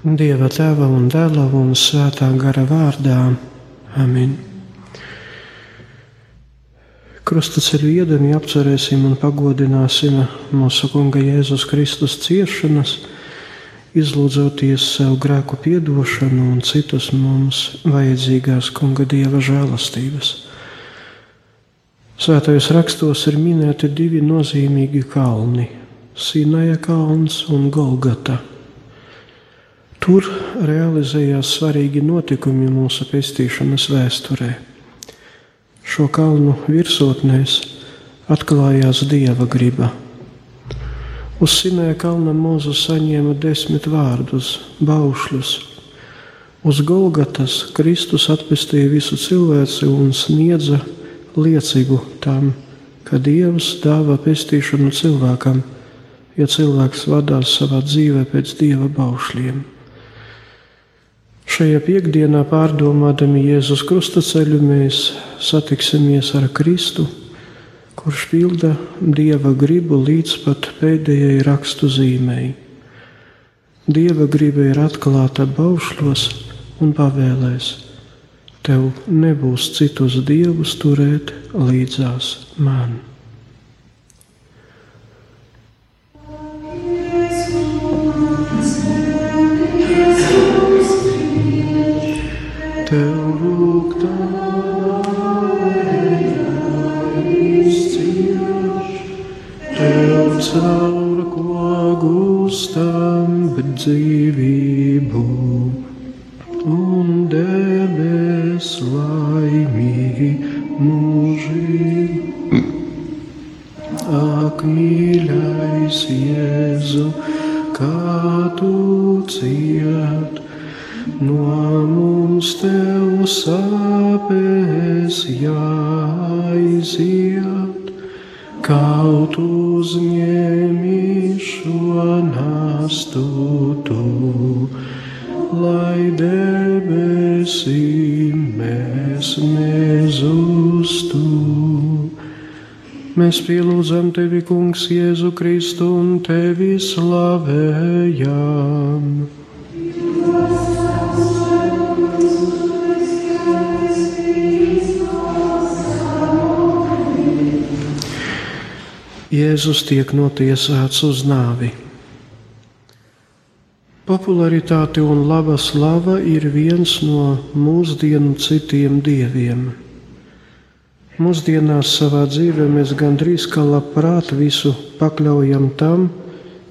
Dieva tēva un dēla un svētā gara vārdā. Amen. Krustaceļu iedami apcerēsim un pagodināsim mūsu Kunga Jēzus Kristus ciešanas, izlūdzoties savu grēku piedošanu un citus mums vajadzīgās Kunga Dieva žēlastības. Svētajos rakstos ir minēti divi nozīmīgi kalni - Sinaja kalns un Golgata. Tur realizējās svarīgi notikumi mūsu pestīšanas vēsturē. Šo kalnu virsotnēs atklājās dieva griba. Uz Sinēja kalna mūzu saņēma desmit vārdus, baušļus. Uz Golgatas Kristus atpestīja visu cilvēci un sniedza liecību tam, ka Dievs dāvā pestīšanu cilvēkam, ja cilvēks vadās savā dzīvē pēc dieva baušļiem. Šajā piekdienā, pārdomādami Jēzus krustaceļu, mēs satiksimies ar Kristu, kurš pilda Dieva gribu līdz pat pēdējai rakstu zīmēji. Dieva griba ir atklāta baušļos un pavēlēs. Tev nebūs citus dievus turēt līdzās man. Mēs pielūdzam tevi, Kungs, Jēzu Kristu un tevi slavējam. Jēzus tiek notiesāts uz nāvi. Popularitāte un laba slava ir viens no mūsdienu citiem dieviem. Mūsdienās savā dzīvē mēs gandrīz kā labprāt visu pakļaujam tam,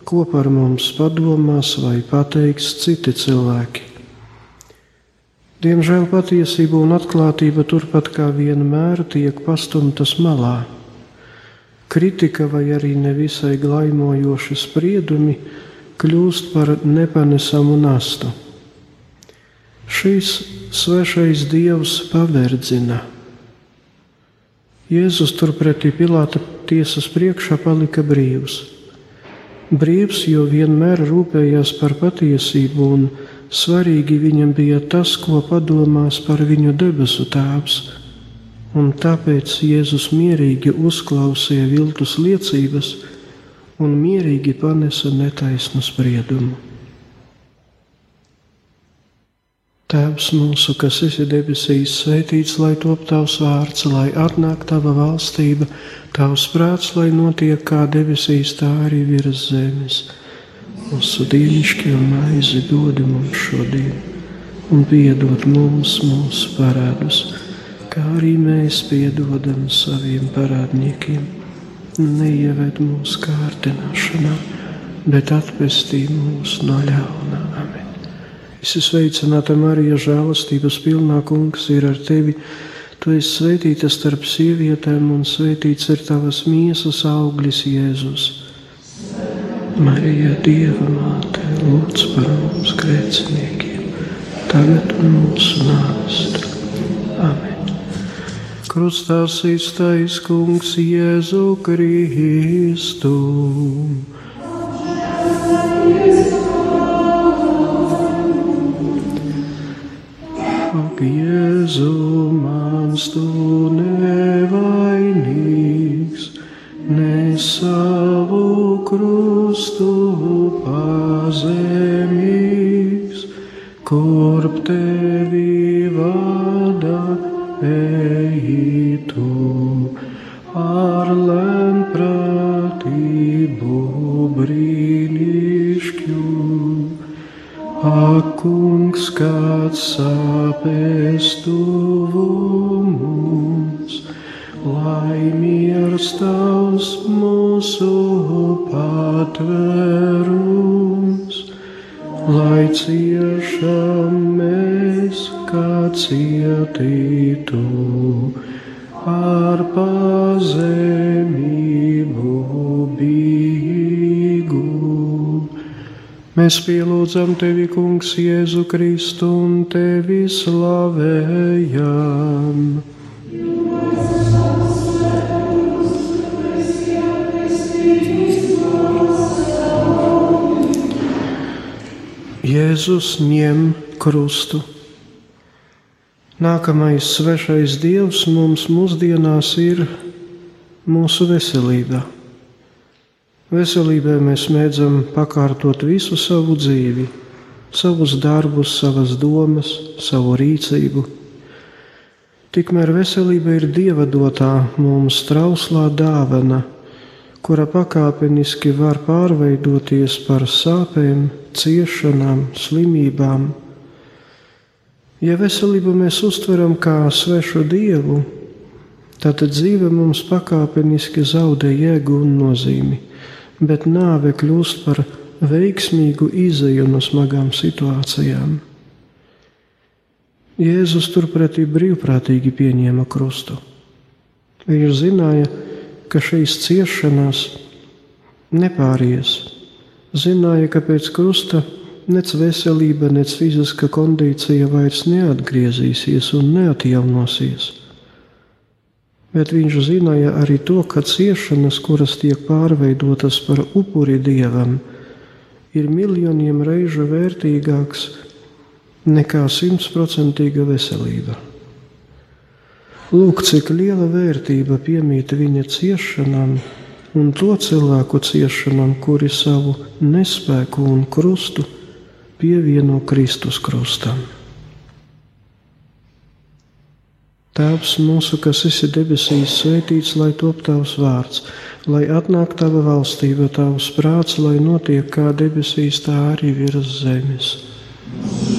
ko par mums padomās vai pateiks citi cilvēki. Diemžēl patiesība un atklātība turpat kā vienmēr tiek pastumtas malā kritika vai arī nevisai glaimojoši spriedumi kļūst par nepanesamu nastu. Šīs svešais dievs paverdzina. Jēzus turpretī Pilāta tiesas priekšā palika brīvs. Brīvs, jo vienmēr rūpējās par patiesību, un svarīgi viņam bija tas, ko padomās par viņu debesu tēvs un tāpēc Jēzus mierīgi uzklausīja viltus liecības un mierīgi panesa netaisnu spriedumu. Tēvs mūsu, kas esi debesīs, svētīts lai top tavs vārds, lai atnāk tava valstība, tavs prāts, lai notiek kā debesīs, tā arī virs zemes. Mūsu dienaskie maizi dod mums šodien, un piedod mums mūsu parādus kā arī mēs piedodam saviem parādniekiem. Neieved mūsu kārdināšanā, bet atpestī mūs no ļauna. Amen. Es esmu sveicināta Marija, žēlastības pilnā kungs ir ar tevi. Tu esi svētīta starp sievietēm, un svētīts ir tavas miesas auglis, Jēzus. Marija, Dieva māte, lūdz par mums grēciniekiem, tagad un mūsu nāves. Amen. Krustā iztais kungs Jēzu Kristu. Ak, Jēzu, mans tu nevainīgs, ne savu krustu pazemīgs. Kurp Mēs pielūdzam tevi, Kungs, Jēzu Kristu un tevi slavējam. Jēzus ņem krustu. Nākamais svešais dievs mums mūsdienās ir mūsu veselība. Veselībai mēs mēdzam pakārtot visu savu dzīvi, savus darbus, savas domas, savu rīcību. Tikmēr veselība ir dieva dotā mums trauslā dāvana kura pakāpeniski var pārveidoties par sāpēm, ciešanām, slimībām. Ja veselību mēs uztveram kā svešu dievu, tad dzīve mums pakāpeniski zaudē jēgu un nozīmi, bet nāve kļūst par veiksmīgu izēju no smagām situācijām. Jēzus turpretī brīvprātīgi pieņēma krustu. Viņš zināja, ka šīs ciešanās nepāries. Zināja, ka pēc krusta nec veselība, nec fiziska kondīcija vairs neatgriezīsies un neatjaunosies. Bet viņš zināja arī to, ka ciešanas, kuras tiek pārveidotas par upuri dievam, ir miljoniem reižu vērtīgāks nekā simtprocentīga veselība. Lūk, cik liela vērtība piemīt viņa ciešanām un to cilvēku ciešanām, kuri savu nespēku un krustu pievieno Kristus krustam. Tēvs mūsu, kas esi debesīs, svētīts, lai top tavs vārds, lai atnāk tava valstība, tavs prāts, lai notiek kā debesīs, tā arī virs zemes. Mūsu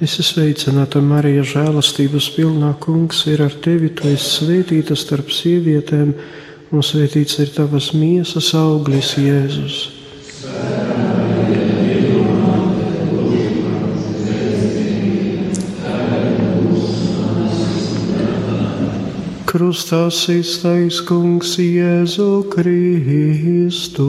Esi sveicināta, Marija, žēlastības pilnā kungs ir ar tevi. Tu esi svētīta starp sievietēm, un svētīts ir tavas miesas auglis, Jēzus. Krustā iztaisa kungs Jēzu Kristu.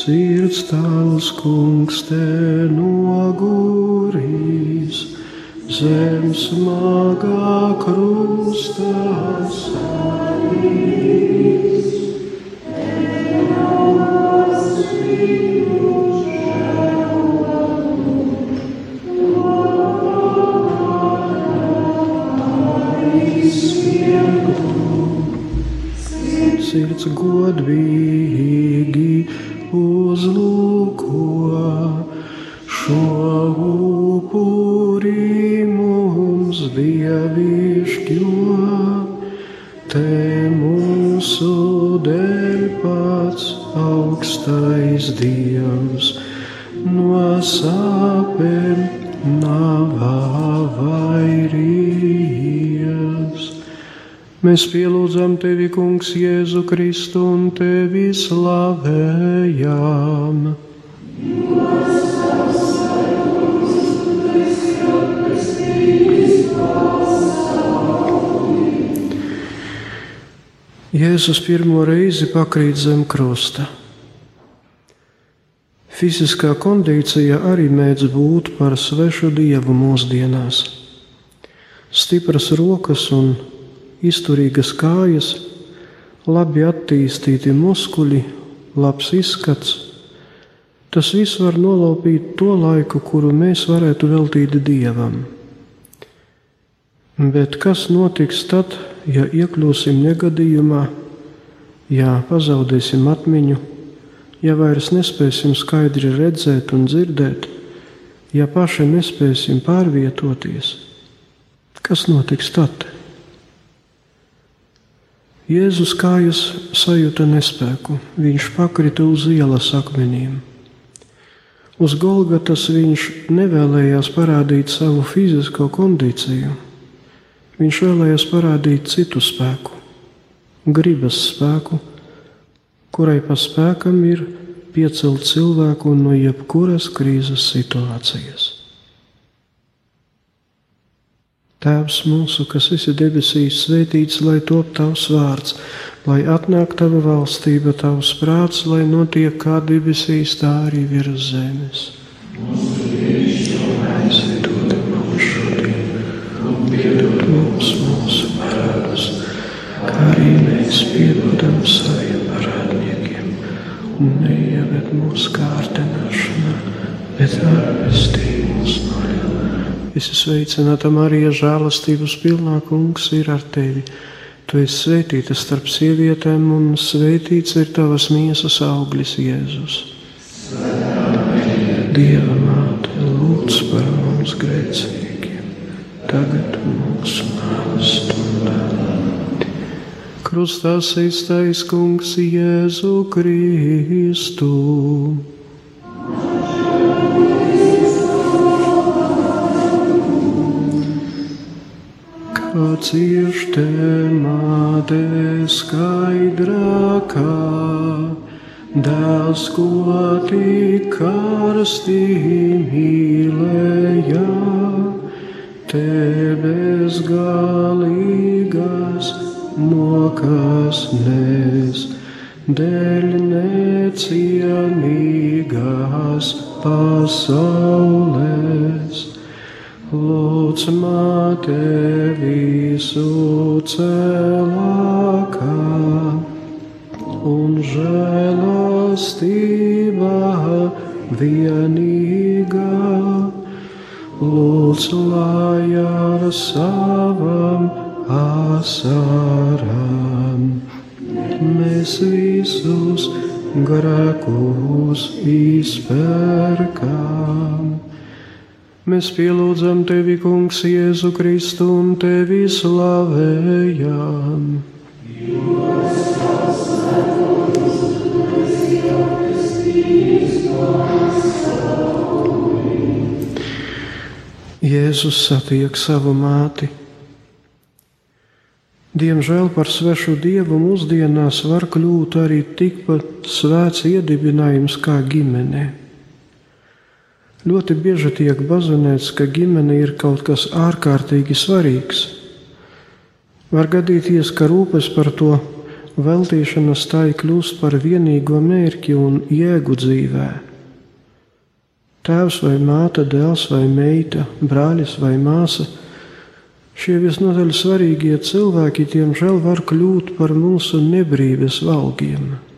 Sirds tavs kungs te nogurīs, zem smagā krustā sāpīs. Sirds godīgi Mēs pielūdzam tevi, Kungs, Jēzu Kristu un tevi slavējam. Jēzus pirmo reizi pakrīt zem krusta. Fiziskā kondīcija arī mēdz būt par svešu dievu mūsdienās. Stipras rokas un izturīgas kājas labi attīstīti muskuļi, labs izskats. Tas viss var nolaupīt to laiku, kuru mēs varētu veltīt dievam. Bet kas notiks tad, ja iekļūsim negadījumā, ja pazaudēsim atmiņu, ja vairs nespēsim skaidri redzēt un dzirdēt, ja paši nespēsim pārvietoties? Kas notiks tad? Jēzus kājas sajūta nespēku, viņš pakrita uz ielas akmeņiem. Uz Golgatas viņš nevēlējās parādīt savu fizisko kondīciju. Viņš vēlējās parādīt citu spēku, gribas spēku, kurai pa spēkam ir piecelt cilvēku no jebkuras krīzes situācijas. Tēvs mūsu, kas esi debesīs, svētīts lai top tavs vārds, lai atnāk tava valstība, tavs prāts, lai notiek kā debesīs, tā arī virs zemes. Mēs dod mums šodien, un piedod mums mūsu parādus, kā arī mēs piedodam saviem parādniekiem, un neieved mūsu kārdināšanā, bet no Es esmu sveicināta Marija, žēlastības pilnā kungs ir ar tevi. Tu esi svētīta starp sievietēm, un svētīts ir tavas miesas auglis, Jēzus. Dieva māte, lūdz par mums grēciniekiem, tagad mūsu nāves stundā. Krustā iztais kungs Jēzu Kristu. Cieš temāte skaidrākā, dēls, ko tik karstī mīlēja, tebes galīgās nokasnēs, dēļ necienīgās pasaulēs Lūdz māte visu celākā un žēlastībā vienīgā. Lūdz, lai ar savam asarām mēs visus grēkus izpērkām. Mēs pielūdzam tevi, Kungs, Jēzu Kristu un tevi slavējam. Jēzus satiek savu māti. Diemžēl par svešu dievu mūsdienās var kļūt arī tikpat svēts iedibinājums kā ģimenei. Ļoti bieži tiek bazonēts, ka ģimene ir kaut kas ārkārtīgi svarīgs. Var gadīties, ka rūpes par to veltīšanas tai kļūst par vienīgo mērķi un jēgu dzīvē. Tēvs vai māte, dēls vai meita, brālis vai māsa - šie visnotaļ svarīgie cilvēki, diemžēl, var kļūt par mūsu nebrīves valgiem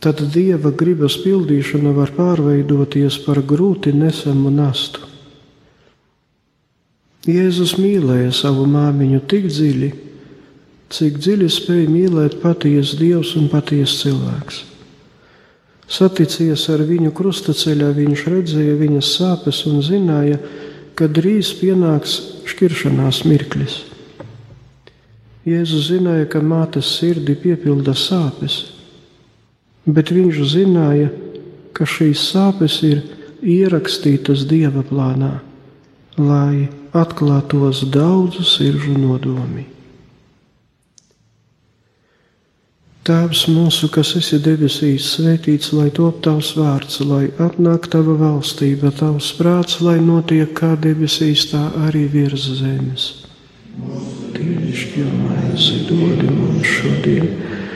tad dieva gribas pildīšana var pārveidoties par grūti nesamu nastu. Jēzus mīlēja savu māmiņu tik dziļi, cik dziļi spēja mīlēt patiesa dievs un patiesa cilvēks. Saticies ar viņu krustaceļā, viņš redzēja viņas sāpes un zināja, ka drīz pienāks šķiršanās mirklis. Jēzus zināja, ka mātes sirdi piepilda sāpes, bet viņš zināja, ka šīs sāpes ir ierakstītas dieva plānā, lai atklātos daudzu sirdžu nodomi. Tēvs mūsu, kas esi debesīs, svētīts, lai top tavs vārds, lai atnāk tava valstība, tavs prāts, lai notiek kā debesīs, tā arī virs zemes. Tieši jau maizi dod mums šodien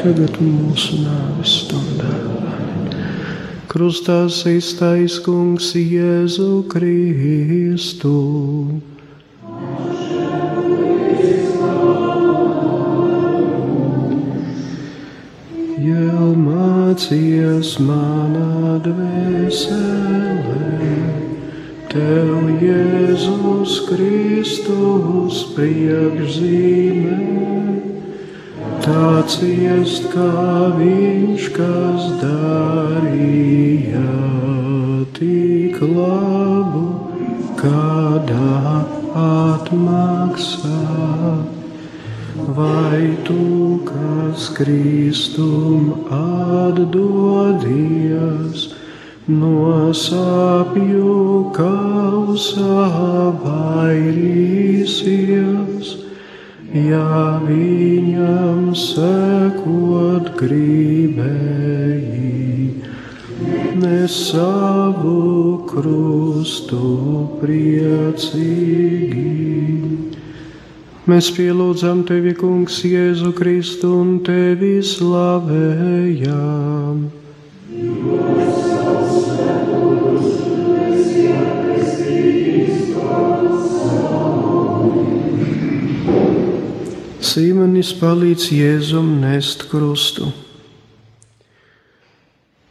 tagad mūsu nāves stundā. Krustā iztaisnē kungs Jēzu Kristu. Jau mācījies manā dvēselē, Tev Jēzus Kristus priekšzīmē. Tāds iest kā viņš, kas darīja tik labu, kādā atmaksā. Vai tu, kas Kristum atdodies, no sāpju kausā vairīsies, ja viņam sekot gribēji, ne savu krustu priecīgi. Mēs pielūdzam tevi, Kungs, Jēzu Kristu un tevi slavējam. Sīmenis palīdz Jēzum nest krustu.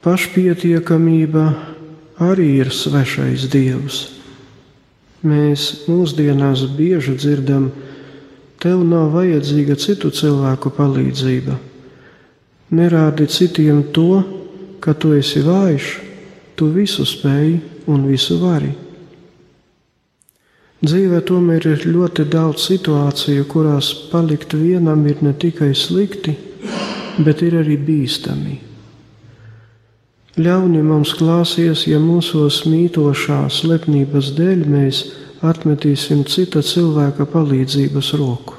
Pašpietiekamība arī ir svešais dievs. Mēs mūsdienās bieži dzirdam, Tev nav vajadzīga citu cilvēku palīdzība. Nerādi citiem to, ka tu esi vājš, tu visu spēj un visu vari. Dzīvē tomēr ir ļoti daudz situāciju, kurās palikt vienam ir ne tikai slikti, bet ir arī bīstami. Ļauni mums klāsies, ja mūsos mītošās lepnības dēļ mēs atmetīsim cita cilvēka palīdzības roku.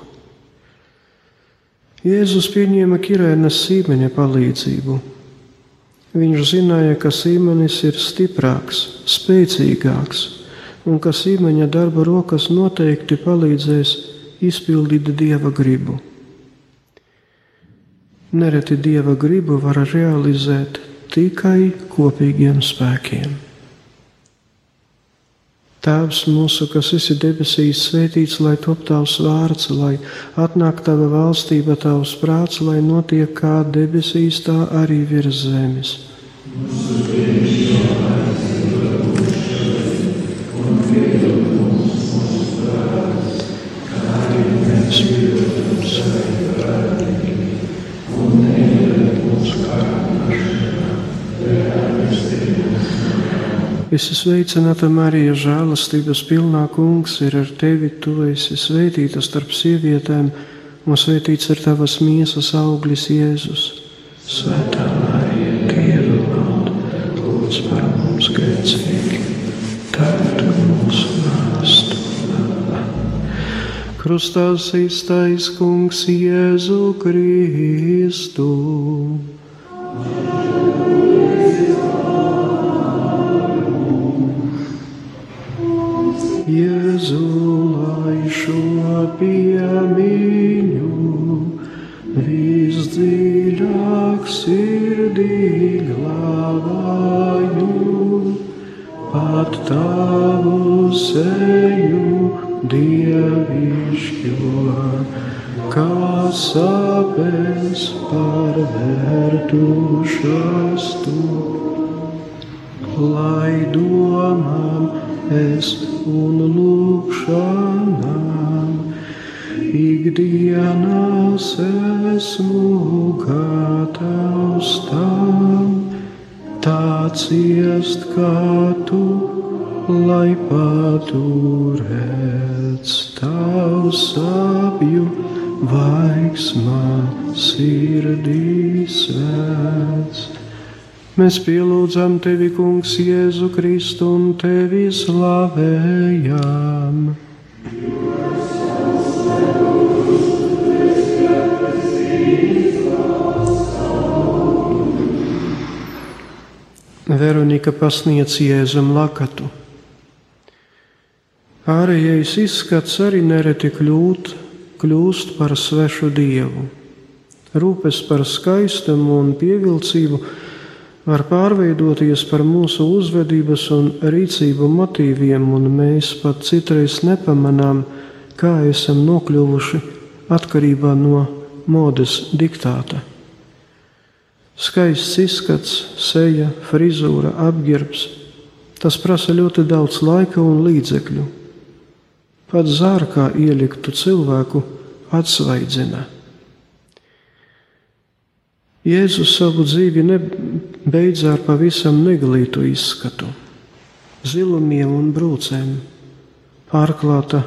Jēzus pieņēma Kirēnas sīmeņa palīdzību. Viņš zināja, ka sīmenis ir stiprāks, spēcīgāks, un ka sīmeņa darba rokas noteikti palīdzēs izpildīt dieva gribu. Nereti dieva gribu var realizēt tikai kopīgiem spēkiem. Tēvs mūsu, kas esi debesīs, svētīts, lai top tavs vārds, lai atnāk tava valstība, tavs prāts, lai notiek kā debesīs, tā arī virs zemes. Mūsu Es esmu sveicināta Marija, žēlastības pilnā kungs ir ar tevi. Tu esi svētīta starp sievietēm, un svētīts ir tavas miesas auglis, Jēzus. Svētā Marija, Dieva māte, lūdz par mums grēcīgi, tagad mūsu nāstu. Krustā iztais kungs Jēzu Kristu. Piemiņu, visdziļāk sirdī glābāju, pat tavu seju dievišķo, kā sāpes pārvērtušas tu, lai domām es un lūkšanām ikdienas esmu gatavs tam, tāds iest kā tu, lai paturēts tavs apju. Vaigsmā sirdī svēts. Mēs pielūdzam tevi, Kungs, Jēzu Kristu un tevi slavējam. Veronika pasniedz Jēzum lakatu. Ārējais izskats arī nereti kļūt, kļūst par svešu dievu. Rūpes par skaistumu un pievilcību var pārveidoties par mūsu uzvedības un rīcību motīviem, un mēs pat citreiz nepamanām, kā esam nokļuvuši atkarībā no modes diktāta. Skaists izskats, seja, frizūra, apģērbs. Tas prasa ļoti daudz laika un līdzekļu. Pat zārkā ieliktu cilvēku atsvaidzina. Jēzus savu dzīvi nebeidza ar pavisam neglītu izskatu, zilumiem un brūcēm, pārklāta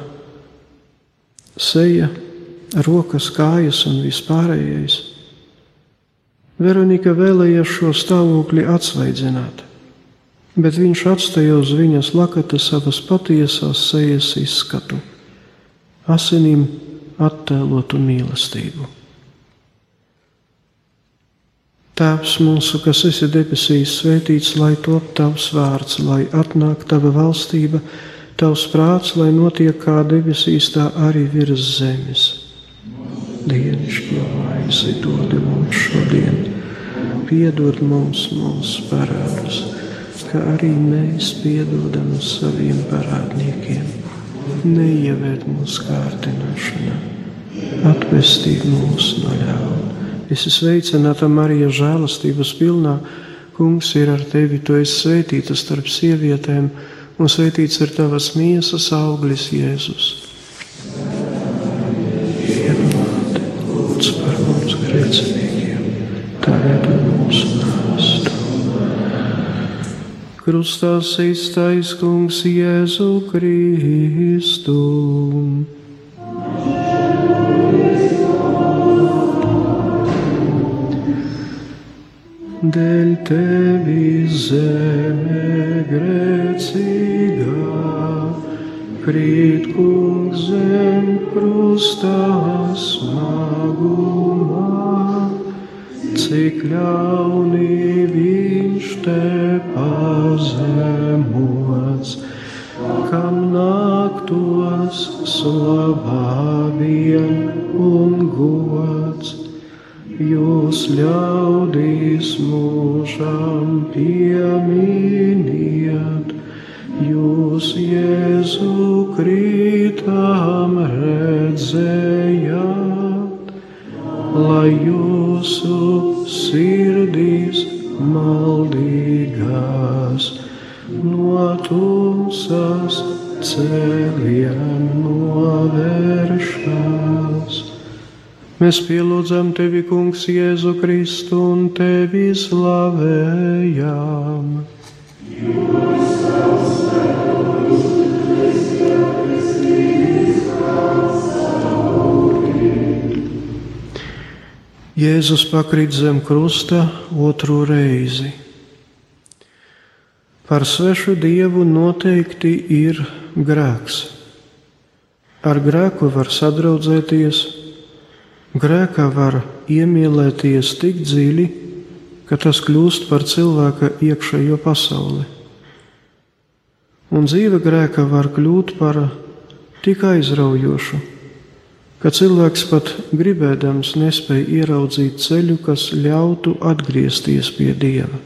seja, rokas, kājas un vispārējais. Veronika vēlējās šo stāvokli atsvaidzināt, bet viņš atstāja uz viņas lakata savas patiesās sejas izskatu, asinīm attēlotu mīlestību. Tēvs mūsu, kas esi debesīs, svētīts lai top tavs vārds, lai atnāk tava valstība, tavs prāts, lai notiek kā debesīs, tā arī virs zemes. Dienišķo maizi dod mums šodien, piedod mums mūsu parādus, kā arī mēs piedodam saviem parādniekiem. Neieved mūsu kārdināšanā, atvestī mūs no ļauna Es esmu sveicināta Marija, žēlastības pilnā. Kungs ir ar tevi, tu esi svētīta starp sievietēm, un svētīts ir tavas miesas auglis, Jēzus. Iemāte, lūdz par mums grēciniekiem, tagad mūsu nāstu. Krustā iztais kungs Jēzu Kristu. Dēļ tevi zeme grēcīgā, krīt kungs zem krustā smagumā, cik ļauni viņš te pazemots, kam nāktos slavā vien un jūs ļaudīs mūžām pieminiet, jūs Jēzu krītām redzējāt, lai jūsu sirdīs maldīgās no tumsas ceļiem Mēs pielūdzam tevi, Kungs, Jēzu Kristu un tevi slavējam. Jēzus pakrīt zem krusta otru reizi. Par svešu dievu noteikti ir grēks. Ar grēku var sadraudzēties Grēkā var iemīlēties tik dziļi, ka tas kļūst par cilvēka iekšējo pasauli. Un dzīve grēkā var kļūt par tik aizraujošu, ka cilvēks pat gribēdams nespēja ieraudzīt ceļu, kas ļautu atgriezties pie Dieva.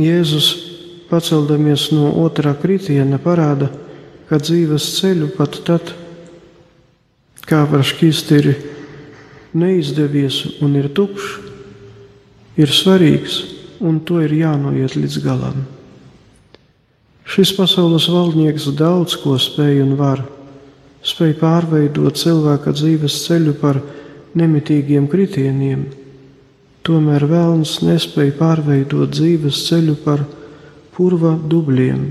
Jēzus, paceldamies no otrā kritiena, parāda, ka dzīves ceļu pat tad, kad kā var šķist, ir neizdevies un ir tukšs, ir svarīgs un to ir jānoiet līdz galam. Šis pasaules valdnieks daudz ko spēj un var. Spēj pārveidot cilvēka dzīves ceļu par nemitīgiem kritieniem, tomēr vēlns nespēja pārveidot dzīves ceļu par purva dubļiem,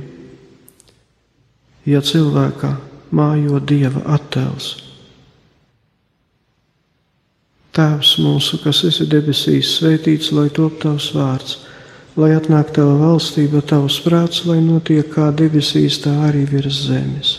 ja cilvēkā mājo dieva attēls. Tēvs mūsu, kas esi debesīs, svētīts lai top tavs vārds, lai atnāk tava valstība, tavs prāts, lai notiek kā debesīs, tā arī virs zemes.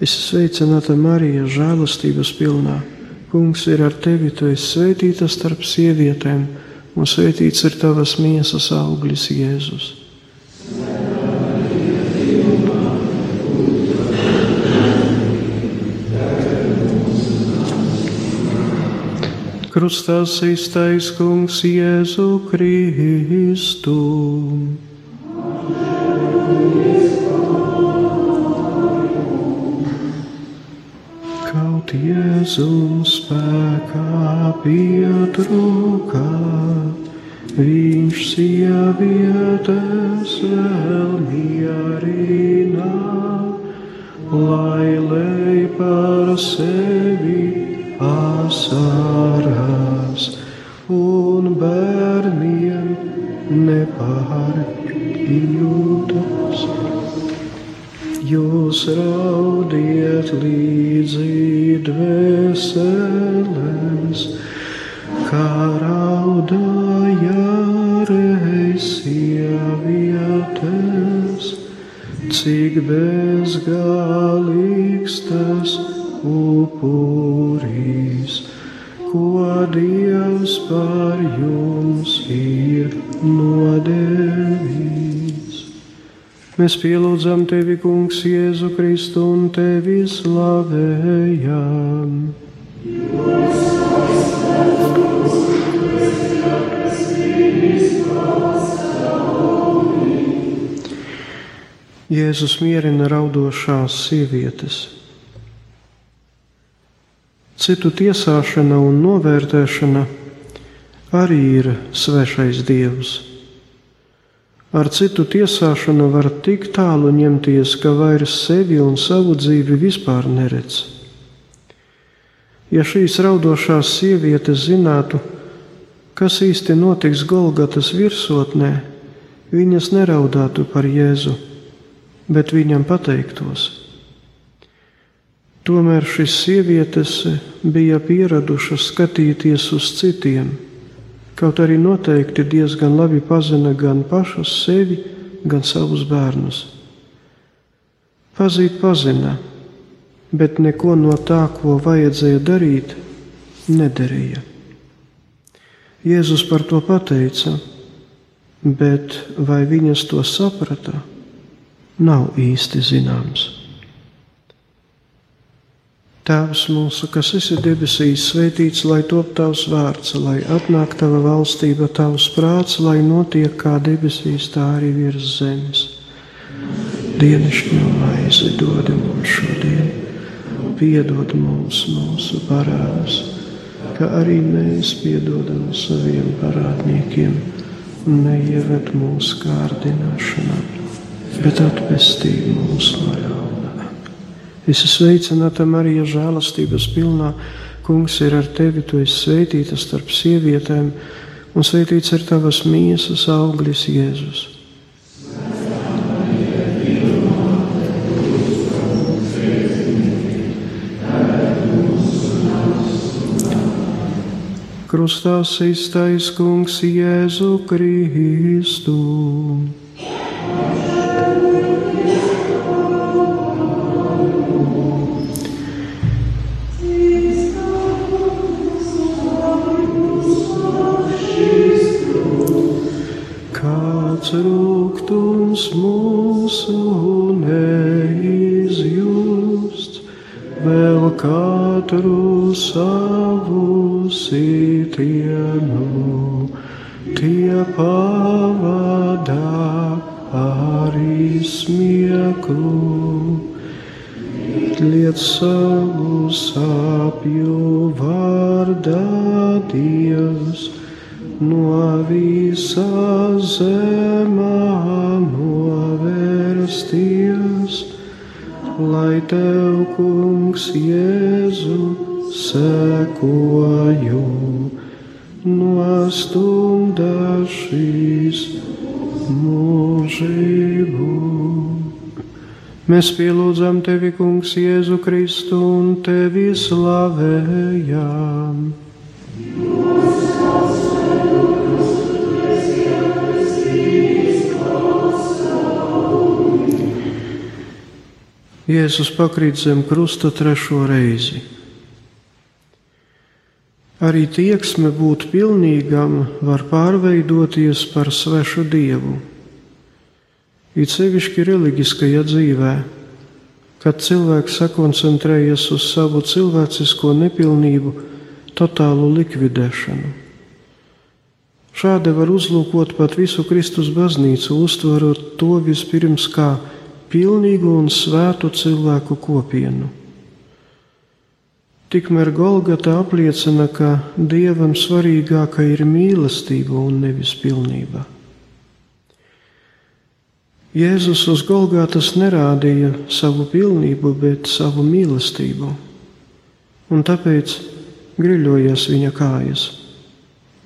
Es sveicināta Marija, žēlastības pilnā. Kungs ir ar tevi, tu esi svētīta starp sievietēm, un svētīts ir tavas miesas auglis, Jēzus. Krustā iztais kungs Jēzu Kristu. Jēzus spēkā pietrūkā, viņš sievietes vēl mierina, lai lej par sevi asaras un bērniem nepārjūtas. Jūs raudiet līdzi Dresses. Mēs pielūdzam tevi, Kungs, Jēzu Kristu un tevi slavējam. Jēzus mierina raudošās sievietes. Citu tiesāšana un novērtēšana arī ir svešais dievs. Ar citu tiesāšanu var tik tālu ņemties, ka vairs sevi un savu dzīvi vispār neredz. Ja šīs raudošās sievietes zinātu, kas īsti notiks Golgatas virsotnē, viņas neraudātu par Jēzu, bet viņam pateiktos. Tomēr šīs sievietes bija pieradušas skatīties uz citiem kaut arī noteikti diezgan labi pazina gan pašas sevi, gan savus bērnus. Pazīt pazina, bet neko no tā, ko vajadzēja darīt, nedarīja. Jēzus par to pateica, bet vai viņas to saprata, nav īsti zināms. Tēvs mūsu, kas esi debesīs, svētīts, lai top tavs vārds, lai atnāk tava valstība, tavs prāts, lai notiek kā debesīs, tā arī virs zemes. Dienascho maizi dod mums šodien, piedod mums mūsu parādus, kā arī mēs piedodam saviem parādniekiem, un neieved mūsu kārdināšanā, bet atpestī mūs no ļauna. Es esmu sveicināta Marija, žēlastības pilnā. Kungs ir ar tevi, tu esi svētīta starp sievietēm, un svētīts ir tavas miesas auglis, Jēzus. Krustā iztais kungs Jēzu Kristu. Rūkums mūsu neizjust, vēl katru savu sitienu, tie pavadā arī smieklu. Liet savu sāpju vārdā Dievs no visā zemā tev, kungs, Jēzu sekoju, nostumda šīs mūžību. Mēs pielūdzam tevi, kungs, Jēzu Kristu un tevi slavējam. Jēzus pakrīt zem krusta trešo reizi. Arī tieksme būt pilnīgam var pārveidoties par svešu dievu. It sevišķi reliģiskajā dzīvē, kad cilvēks sakoncentrējas uz savu cilvēcisko nepilnību, totālu likvidēšanu. Šādi var uzlūkot pat visu Kristus baznīcu, uztverot to vispirms kā pilnīgu un svētu cilvēku kopienu. Tikmēr Golgata apliecina, ka Dievam svarīgāka ir mīlestība un nevis pilnība. Jēzus uz Golgātas nerādīja savu pilnību, bet savu mīlestību, un tāpēc griļojies viņa kājas,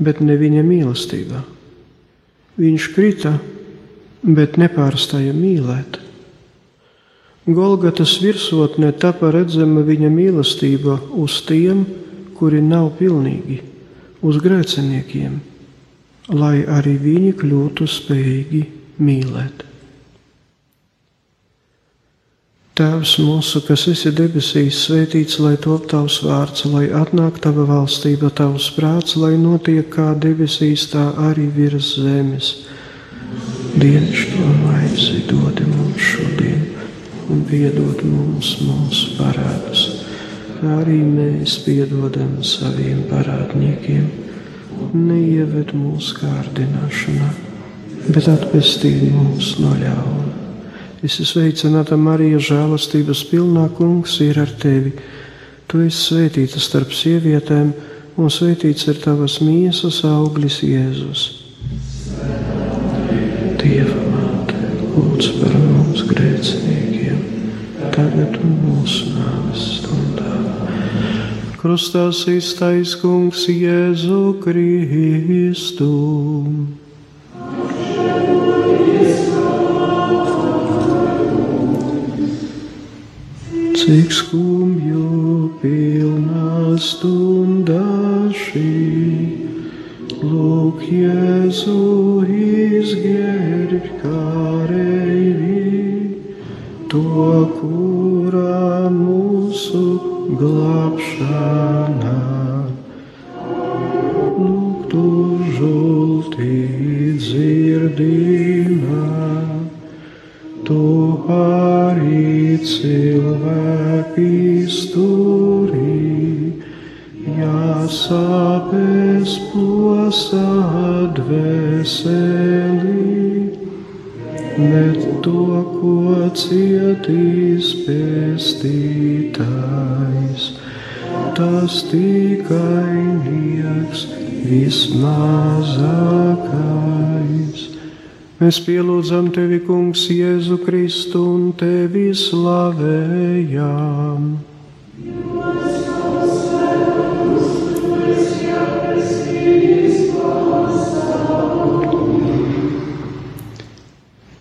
bet ne viņa mīlestībā. Viņš krita, bet nepārstāja mīlēt. Golgatas virsotnē tapa redzama viņa mīlestība uz tiem, kuri nav pilnīgi, uz grēciniekiem, lai arī viņi kļūtu spējīgi mīlēt. Tēvs mūsu, kas esi debesīs, svētīts lai top tavs vārds, lai atnāk tava valstība, tavs prāts, lai notiek kā debesīs, tā arī virs zemes. Dienascho maizi dod mums šodien, un piedod mums mūsu parādus, kā arī mēs piedodam saviem parādniekiem. Neieved mūsu kārdināšanā, bet atpestī mūs no ļauna. Es esmu sveicināta Marija, žēlastības pilnā kungs ir ar tevi. Tu esi svētīta starp sievietēm, un svētīts ir tavas miesas auglis Jēzus. Dieva māte, lūdz par mums grēciniekiem, tagad un mūsu nāves stundā. Krustā iztais kungs Jēzu Kristu. Cik skumju pilna stunda šī, lūk, Jēzu izģērb kareivi, to, kurā mūsu glābšanā. Lūk, tu žultī dzirdīmā, tu arī cilvēki stūrī, jāsāpēs plosā dvēselī, bet to, ko cietīs pestītājs, tas tikai nieks vismazākais. Mēs pielūdzam tevi, Kungs, Jēzu Kristu un tevi slavējam.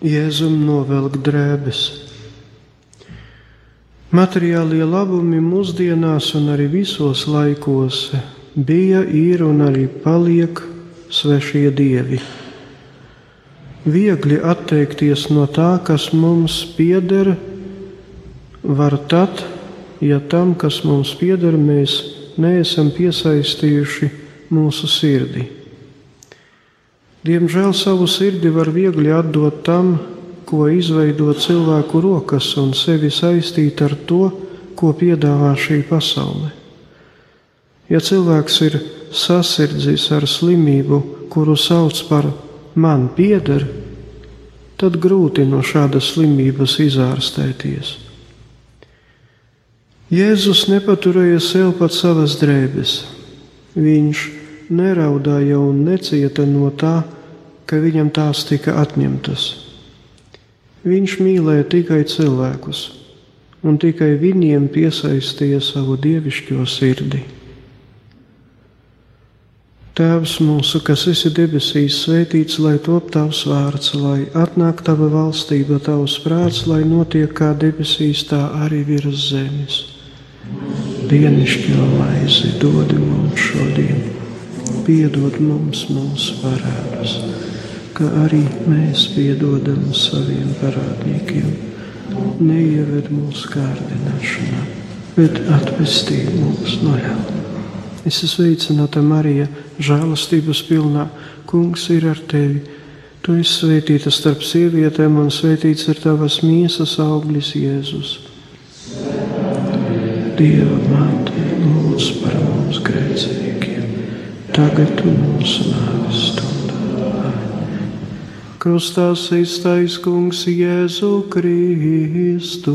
Jēzum novelk drēbes. Materiālie labumi mūsdienās un arī visos laikos bija, ir un arī paliek svešie dievi viegli atteikties no tā, kas mums pieder, var tad, ja tam, kas mums pieder, mēs neesam piesaistījuši mūsu sirdi. Diemžēl savu sirdi var viegli atdot tam, ko izveido cilvēku rokas un sevi saistīt ar to, ko piedāvā šī pasaule. Ja cilvēks ir sasirdzis ar slimību, kuru sauc par man pieder, tad grūti no šādas slimības izārstēties. Jēzus nepaturēja sev pat savas drēbes. Viņš neraudāja un necieta no tā, ka viņam tās tika atņemtas. Viņš mīlēja tikai cilvēkus, un tikai viņiem piesaistīja savu dievišķo sirdi. Tēvs mūsu, kas esi debesīs, svētīts lai top tavs vārds, lai atnāk tava valstība, tavs prāts, lai notiek kā debesīs, tā arī virs zemes. Dienišķo maizi dod mums šodien, piedod mums mūsu parādus, kā arī mēs piedodam saviem parādniekiem, neieved mūsu kārdināšanā, bet atvestī mūs no ļauna. Es esmu sveicināta Marija, žēlastības pilnā. Kungs ir ar tevi. Tu esi svētīta starp sievietēm, un svētīts ir tavas miesas auglis, Jēzus. Dieva māte, lūdz par mums grēciniekiem, tagad un mūsu nāves stundā. Krustā iztais kungs Jēzu Kristu.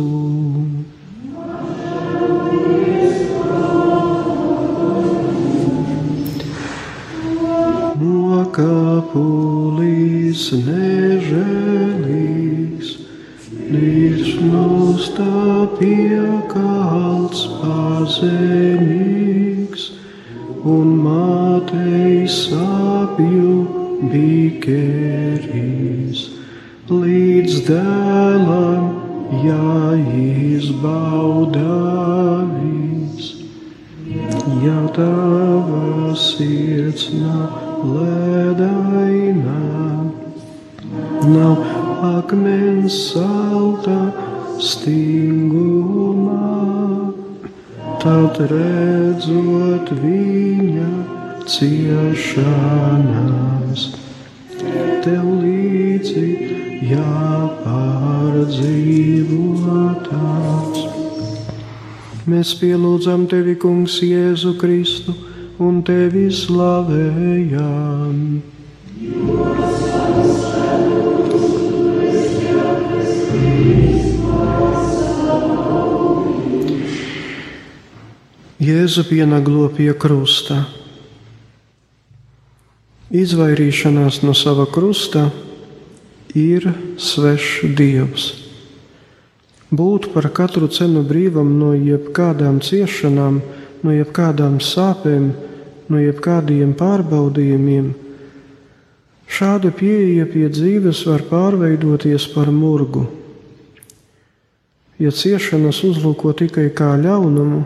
kapulīs nežēlīgs, virs tā piekalts pazemīgs, un mātei sāpju bikerīs, dēlam jāizbaudāvis, ja tava sirds nav ledainā. Nav akmens salta stingumā, tad redzot viņa ciešanās, tev līdzi jāpārdzīvotās. Mēs pielūdzam tevi, Kungs, Jēzu Kristu un tevi slavējam. Jēzu pienaglo pie krusta. Izvairīšanās no sava krusta ir svešs dievs. Būt par katru cenu brīvam no jebkādām ciešanām, no jebkādām sāpēm, no jebkādiem pārbaudījumiem. Šāda pieeja pie dzīves var pārveidoties par murgu. Ja ciešanas uzlūko tikai kā ļaunumu,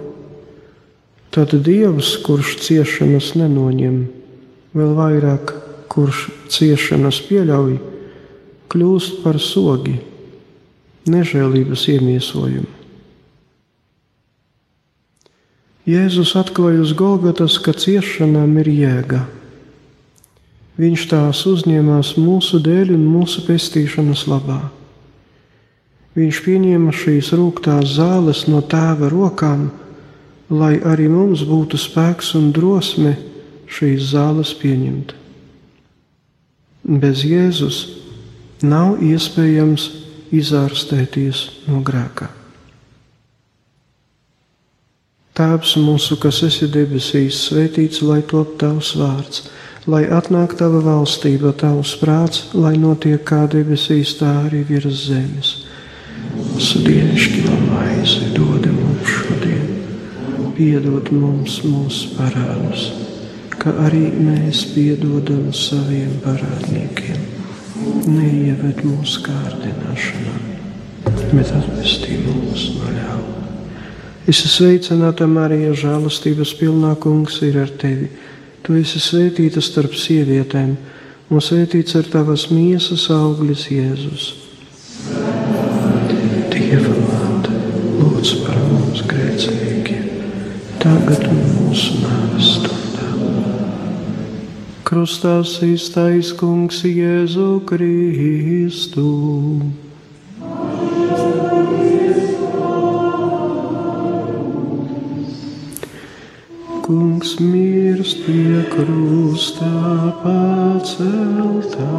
tad Dievs, kurš ciešanas nenoņem, vēl vairāk, kurš ciešanas pieļauj, kļūst par sogi, nežēlības iemiesojumu. Jēzus atklāja uz Golgotas, ka ciešanām ir jēga. Viņš tās uzņēmās mūsu dēļ un mūsu pestīšanas labā. Viņš pieņēma šīs rūktās zāles no tēva rokām, lai arī mums būtu spēks un drosme šīs zāles pieņemt. Bez Jēzus nav iespējams izārstēties no grēka. Tēvs mūsu, kas esi debesīs, svētīts lai top tavs vārds, lai atnāk tava valstība, tavs prāts, lai notiek kā debesīs, tā arī virs zemes. Mūsu dienascho maizi dod mums šodien, piedod mums mūsu parādus, kā arī mēs piedodam saviem parādniekiem. Neieved mūsu kārdināšanā, bet atpestī mūs no ļauna. Es esmu sveicināta Marija, žēlastības pilnā kungs ir ar tevi. Tu esi svētīta starp sievietēm, un svētīts ir tavas miesas auglis Jēzus. Dieva māte, lūdz par mums grēciniekiem, tagad mūsu stundā. Krustā īstais kungs Jēzu Kristu. kungs mirst pie krusta paceltā,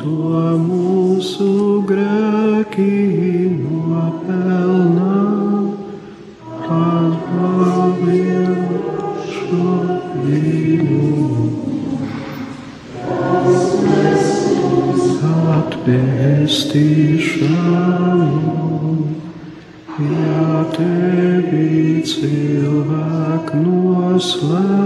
to mūsu grēki nopelnā. Atbalstu Atpestīšanu. Ja tevi cilvēku noslēptā,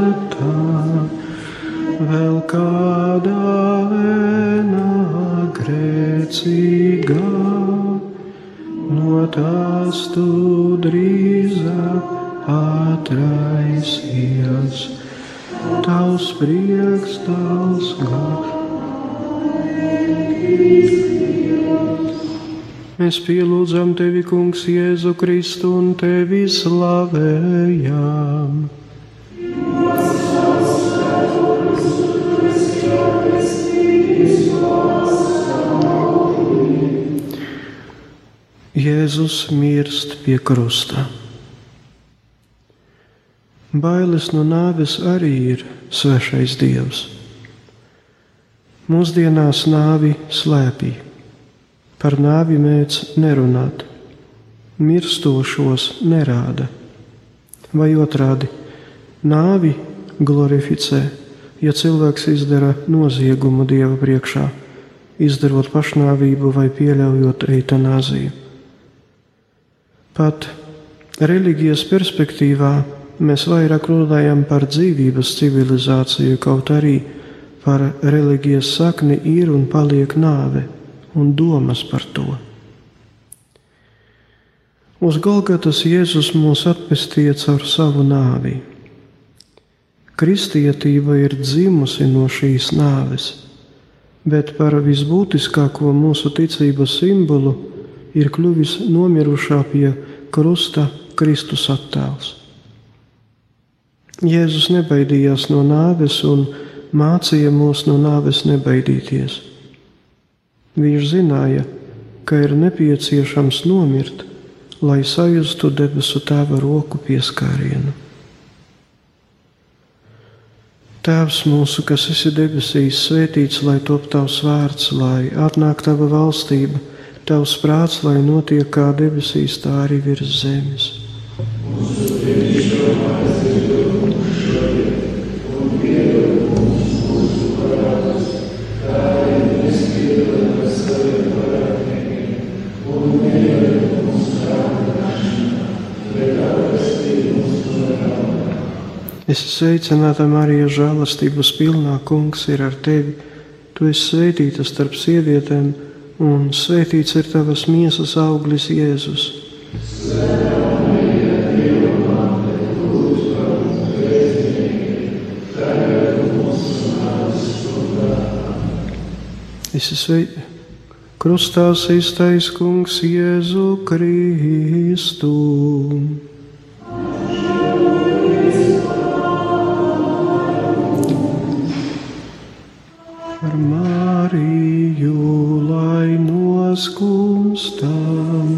Mēs pielūdzam tevi, Kungs, Jēzu Kristu un tevi slavējam. Jēzus mirst pie krusta. Bailes no nāves arī ir svešais dievs. Mūsdienās nāvi slēpj par nāvi mēdz nerunāt, mirstošos nerāda, vai otrādi nāvi glorificē, ja cilvēks izdara noziegumu dieva priekšā, izdarot pašnāvību vai pieļaujot eitanāziju. Pat reliģijas perspektīvā mēs vairāk runājam par dzīvības civilizāciju, kaut arī par reliģijas sakni ir un paliek nāve un domas par to. Uz Golgatas Jēzus mūs atpestīja caur savu nāvi. Kristietība ir dzimusi no šīs nāves, bet par visbūtiskāko mūsu ticības simbolu ir kļuvis nomirušā pie krusta Kristus attēls. Jēzus nebaidījās no nāves un mācīja mūs no nāves nebaidīties. Viņš zināja, ka ir nepieciešams nomirt, lai sajustu debesu tēva roku pieskārienu. Tēvs mūsu, kas esi debesīs, svētīts lai top tavs vārds, lai atnāk tava valstība, tavs prāts, lai notiek kā debesīs, tā arī virs zemes. Es sveicināta Marija, žēlastības pilnā kungs ir ar tevi. Tu esi svētīta starp sievietēm, un svētīts ir tavas miesas auglis, Jēzus. Es esmu sveicis. Krustā iztais kungs Jēzu Kristu. Skumstam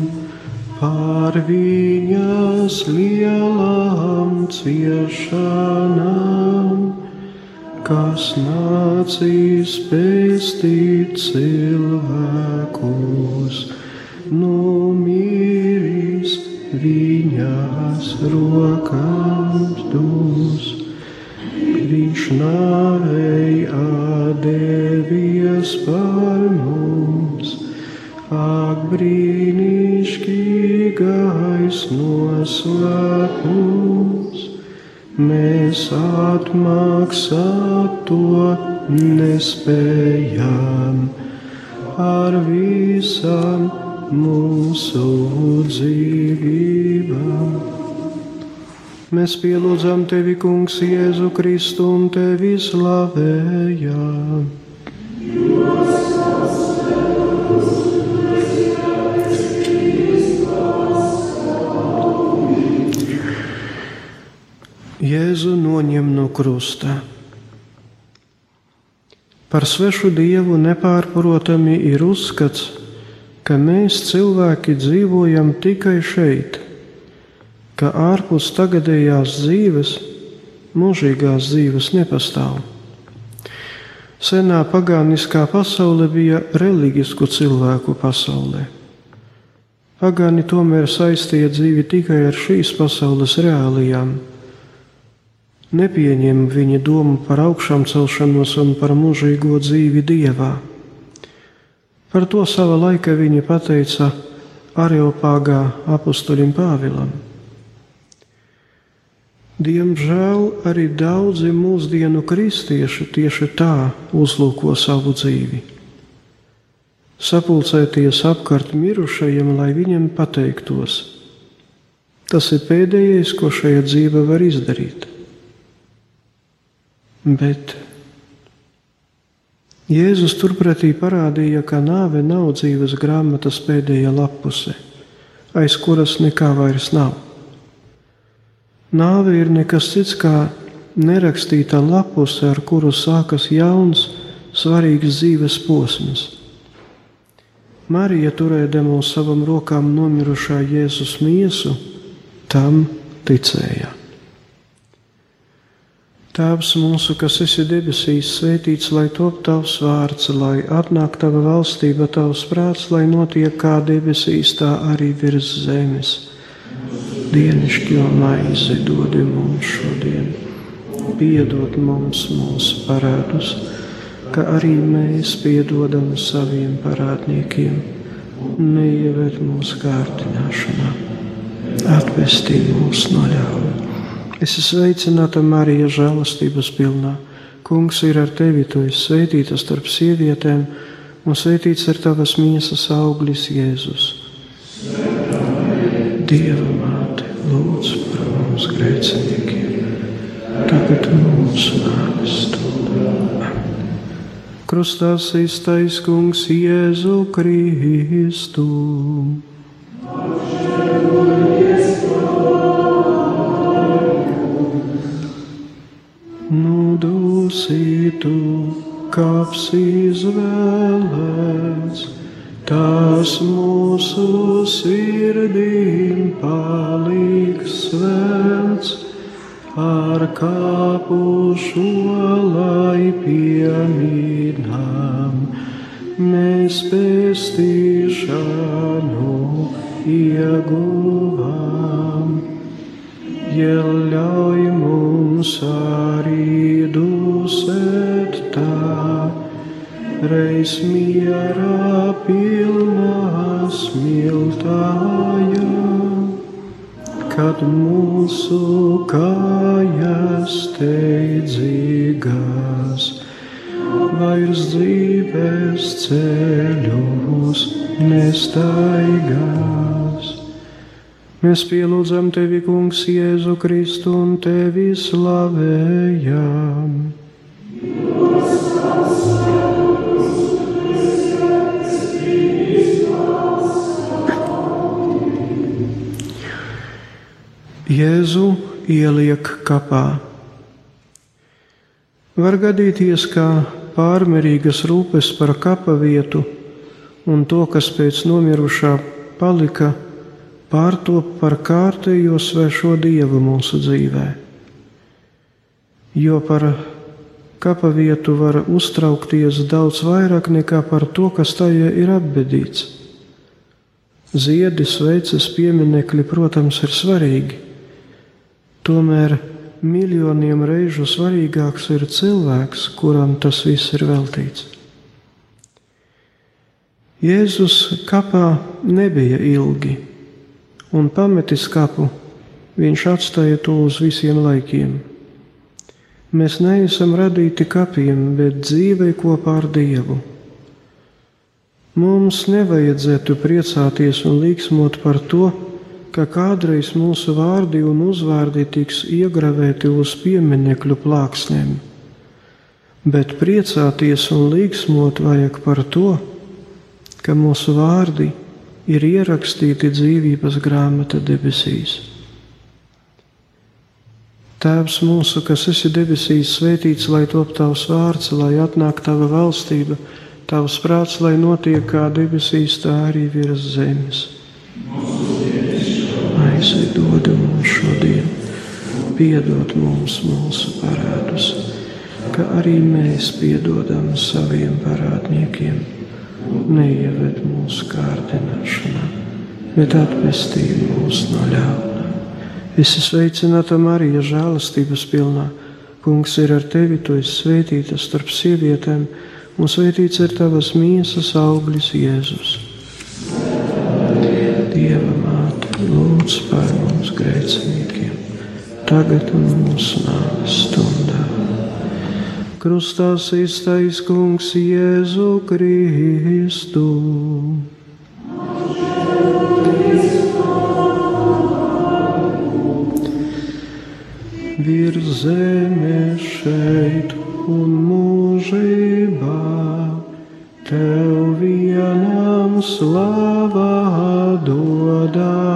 par viņas lielām ciešanām, kas nācīs pēstīt cilvēkus, nomīris viņas rokās atmaksāt to nespējam ar visam mūsu dzīvībām. Mēs pielūdzam tevi, Kungs, Jēzu Kristu un tevi slavējam. Jēzu noņem no krusta. Par svešu dievu nepārprotami ir uzskats, ka mēs cilvēki dzīvojam tikai šeit, ka ārpus tagadējās dzīves, mūžīgās dzīves nepastāv. Senā pagāniskā pasaule bija reliģisku cilvēku pasaulē. Pagāni tomēr saistīja dzīvi tikai ar šīs pasaules reālijām nepieņem viņa domu par augšām celšanos un par mūžīgo dzīvi dievā. Par to sava laika viņa pateica Areopāgā apustulim Pāvilam. Diemžēl arī daudzi mūsdienu kristieši tieši tā uzlūko savu dzīvi. Sapulcēties apkārt mirušajiem, lai viņam pateiktos. Tas ir pēdējais, ko šajā dzīve var izdarīt. Bet Jēzus turpretī parādīja, ka nāve nav dzīves grāmatas pēdējā lapuse, aiz kuras nekā vairs nav. Nāve ir nekas cits kā nerakstīta lapuse, ar kuru sākas jauns, svarīgs dzīves posms. Marija turēdama uz savām rokām nomirušā Jēzus miesu, tam ticēja. Tēvs mūsu, kas esi debesīs, svētīts lai top tavs vārds, lai atnāk tava valstība, tavs prāts, lai notiek kā debesīs, tā arī virs zemes. Dienišķo maizi dodi mums šodien, piedod mums mūsu parādus, kā arī mēs piedodam saviem parādniekiem, neieved mūsu kārtināšanā, atvestī mūs no ļauna Es esmu sveicināta Marija, žēlastības pilnā. Kungs ir ar tevi, tu esi svētīta starp sievietēm, un svētīts ir tavas miesas auglis, Jēzus. Dieva māte, lūdzu par mums grēciniekiem, tagad mūsu nāves stundā. Krustā iztais kungs Jēzu Kristu. Dusītu, kāps izvēlēts, tas mūsu sirdīm paliks svēts, ar kāpu šo lai piemīnām, mēs pestīšanu ieguvām. Ja reiz mierā pilnā smiltājā, kad mūsu kājas teidzīgās, vairs dzīves ceļos nestaigās. Mēs pielūdzam tevi, Kungs, Jēzu Kristu un tevi slavējam. Jēzu ieliek kapā. Var gadīties, ka pārmērīgas rūpes par kapa vietu un to, kas pēc nomirušā palika, pārtop par kārtējo svešo dievu mūsu dzīvē. Jo par kapa vietu var uztraukties daudz vairāk nekā par to, kas tajā ir apbedīts. Ziedi, sveices, pieminekļi, protams, ir svarīgi, tomēr miljoniem reižu svarīgāks ir cilvēks, kuram tas viss ir veltīts. Jēzus kapā nebija ilgi un pametis kapu, viņš atstāja to uz visiem laikiem. Mēs neesam radīti kapiem, bet dzīvei kopā ar Dievu. Mums nevajadzētu priecāties un līksmot par to, ka kādreiz mūsu vārdi un uzvārdi tiks iegravēti uz pieminekļu plāksnēm, bet priecāties un līksmot vajag par to, ka mūsu vārdi ir ierakstīti dzīvības grāmata debesīs. Tēvs mūsu, kas esi debesīs, svētīts lai top tavs vārds, lai atnāk tava valstība, tavs prāts, lai notiek kā debesīs, tā arī virs zemes. Maizi dod mums šodien, piedod mums mūsu parādus, kā arī mēs piedodam saviem parādniekiem neieved mūsu kārdināšanā, bet atpestī mūs no ļauna. Es esmu sveicināta Marija, žēlastības pilnā. Kungs ir ar tevi, tu esi svētīta starp sievietēm, un svētīts ir tavas miesas auglis, Jēzus. Lūdz par mums grēciniekiem, tagad un mūsu nāves stundā. Krustā iztais kungs Jēzu Kristu. Virs zemes šeit un mūžībā. Tev vienam slavā dodamā,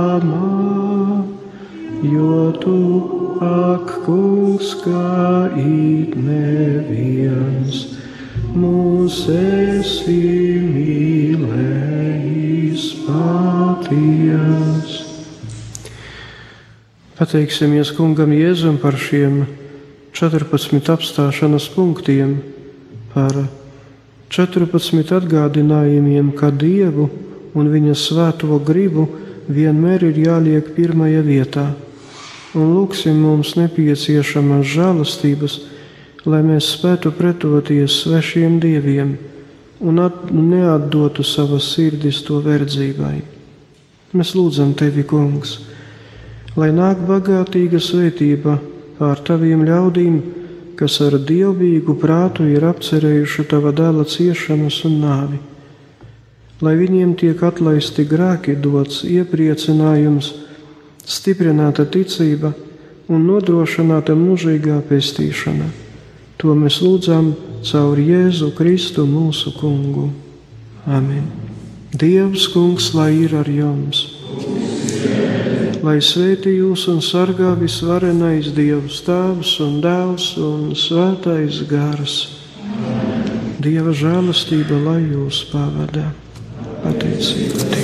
jo tu ak, kungs, kā it neviens, mūs esi mīlējis paties. Pateiksimies kungam Jēzum par šiem 14 apstāšanās punktiem, par 14 atgādinājumiem, ka Dievu un Viņa svēto gribu vienmēr ir jāliek pirmajā vietā, un lūksim mums nepieciešamās žēlastības, lai mēs spētu pretoties svešiem dieviem un neatdotu savas sirdis to verdzībai. Mēs lūdzam Tevi, Kungs, lai nāk bagātīga svētība pār Taviem ļaudīm, kas ar dievbijīgu prātu ir apcerējuši tava dēla ciešanas un nāvi. Lai viņiem tiek atlaisti grēki, dots iepriecinājums, stiprināta ticība un nodrošināta mūžīgā pestīšana. To mēs lūdzam caur Jēzu Kristu mūsu kungu. Amen. Dievs, kungs, lai ir ar jums! lai svētī jūs un sargā visvarenais Dievs, Tēvs un Dēls un Svētais Gars. Dieva žēlastība, lai jūs pavada pateicību.